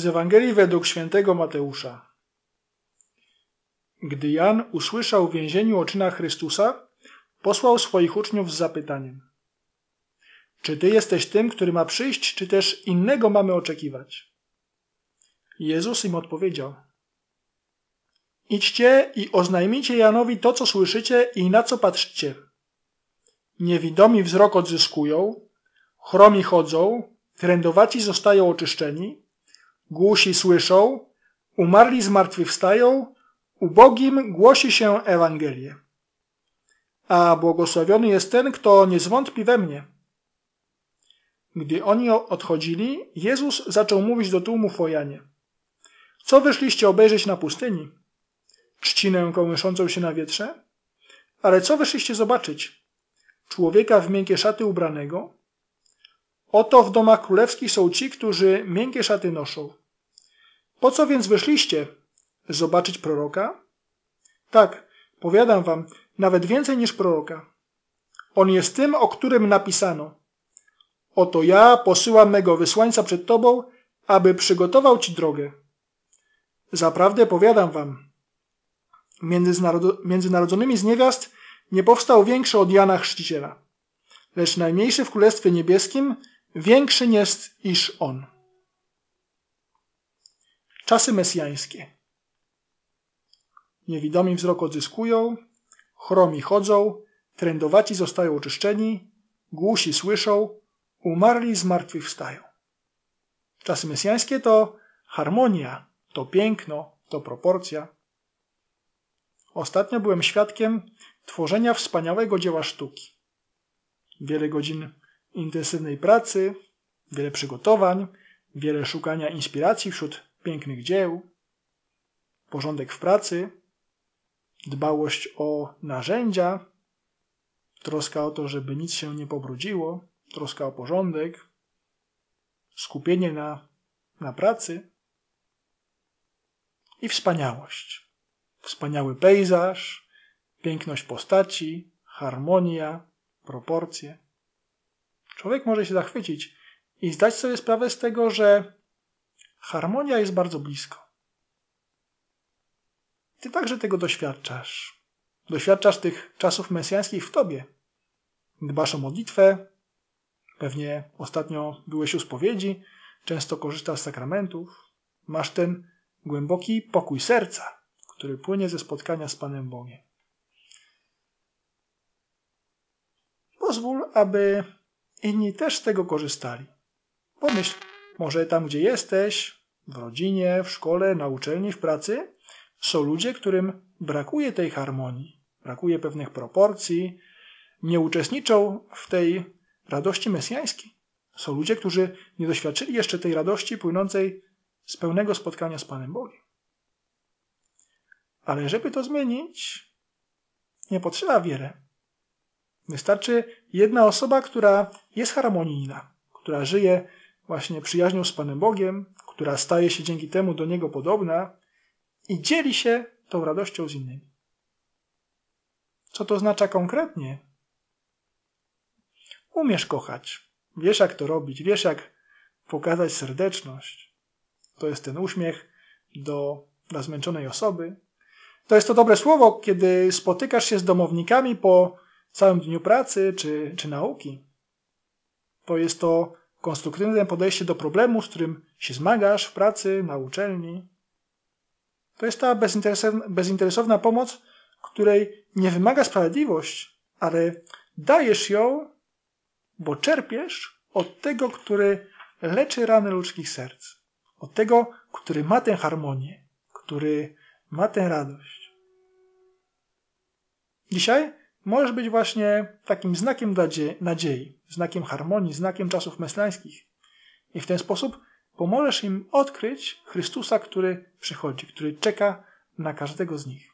Z Ewangelii według świętego Mateusza. Gdy Jan usłyszał w więzieniu o czynach Chrystusa, posłał swoich uczniów z zapytaniem: Czy ty jesteś tym, który ma przyjść, czy też innego mamy oczekiwać? Jezus im odpowiedział: Idźcie i oznajmijcie Janowi to, co słyszycie i na co patrzycie. Niewidomi wzrok odzyskują, chromi chodzą, trędowaci zostają oczyszczeni, głusi słyszą, umarli zmartwychwstają, ubogim głosi się Ewangelię. A błogosławiony jest ten, kto nie zwątpi we mnie. Gdy oni odchodzili, Jezus zaczął mówić do tłumu o Janie. Co wyszliście obejrzeć na pustyni? Trzcinę kołyszącą się na wietrze? Ale co wyszliście zobaczyć? Człowieka w miękkie szaty ubranego? Oto w domach królewskich są ci, którzy miękkie szaty noszą. Po co więc wyszliście? Zobaczyć proroka? Tak, powiadam wam, nawet więcej niż proroka. On jest tym, o którym napisano. Oto ja posyłam mego wysłańca przed tobą, aby przygotował ci drogę. Zaprawdę powiadam wam, między, narodzonymi z niewiast nie powstał większy od Jana Chrzciciela, lecz najmniejszy w Królestwie Niebieskim większy jest iż on. Czasy mesjańskie. Niewidomi wzrok odzyskują, chromi chodzą, trędowaci zostają oczyszczeni, głusi słyszą, umarli zmartwychwstają. Czasy mesjańskie to harmonia, to piękno, to proporcja. Ostatnio byłem świadkiem tworzenia wspaniałego dzieła sztuki. Wiele godzin intensywnej pracy, wiele przygotowań, wiele szukania inspiracji wśród pięknych dzieł, porządek w pracy, dbałość o narzędzia, troska o to, żeby nic się nie pobrudziło, troska o porządek, skupienie na, na pracy i wspaniałość. Wspaniały pejzaż, piękność postaci, harmonia, proporcje. Człowiek może się zachwycić i zdać sobie sprawę z tego, że harmonia jest bardzo blisko. Ty także tego doświadczasz. Doświadczasz tych czasów mesjańskich w tobie. Dbasz o modlitwę, pewnie ostatnio byłeś u spowiedzi, często korzystasz z sakramentów, masz ten głęboki pokój serca, który płynie ze spotkania z Panem Bogiem. Pozwól, aby inni też z tego korzystali. Pomyśl, może tam, gdzie jesteś, w rodzinie, w szkole, na uczelni, w pracy, są ludzie, którym brakuje tej harmonii, brakuje pewnych proporcji, nie uczestniczą w tej radości mesjańskiej. Są ludzie, którzy nie doświadczyli jeszcze tej radości płynącej z pełnego spotkania z Panem Bogiem. Ale żeby to zmienić, nie potrzeba wiele. Wystarczy jedna osoba, która jest harmonijna, która żyje właśnie przyjaźnią z Panem Bogiem, która staje się dzięki temu do Niego podobna i dzieli się tą radością z innymi. Co to oznacza konkretnie? Umiesz kochać, wiesz jak to robić, wiesz jak pokazać serdeczność. To jest ten uśmiech do, dla zmęczonej osoby. To jest to dobre słowo, kiedy spotykasz się z domownikami po całym dniu pracy czy, czy nauki. To jest to konstruktywne podejście do problemu, z którym się zmagasz w pracy, na uczelni. To jest ta bezinteresowna pomoc, której nie wymaga sprawiedliwość, ale dajesz ją, bo czerpiesz od tego, który leczy rany ludzkich serc. Od tego, który ma tę harmonię, który ma tę radość. Dzisiaj możesz być właśnie takim znakiem nadziei, znakiem harmonii, znakiem czasów mesjańskich. I w ten sposób pomożesz im odkryć Chrystusa, który przychodzi, który czeka na każdego z nich.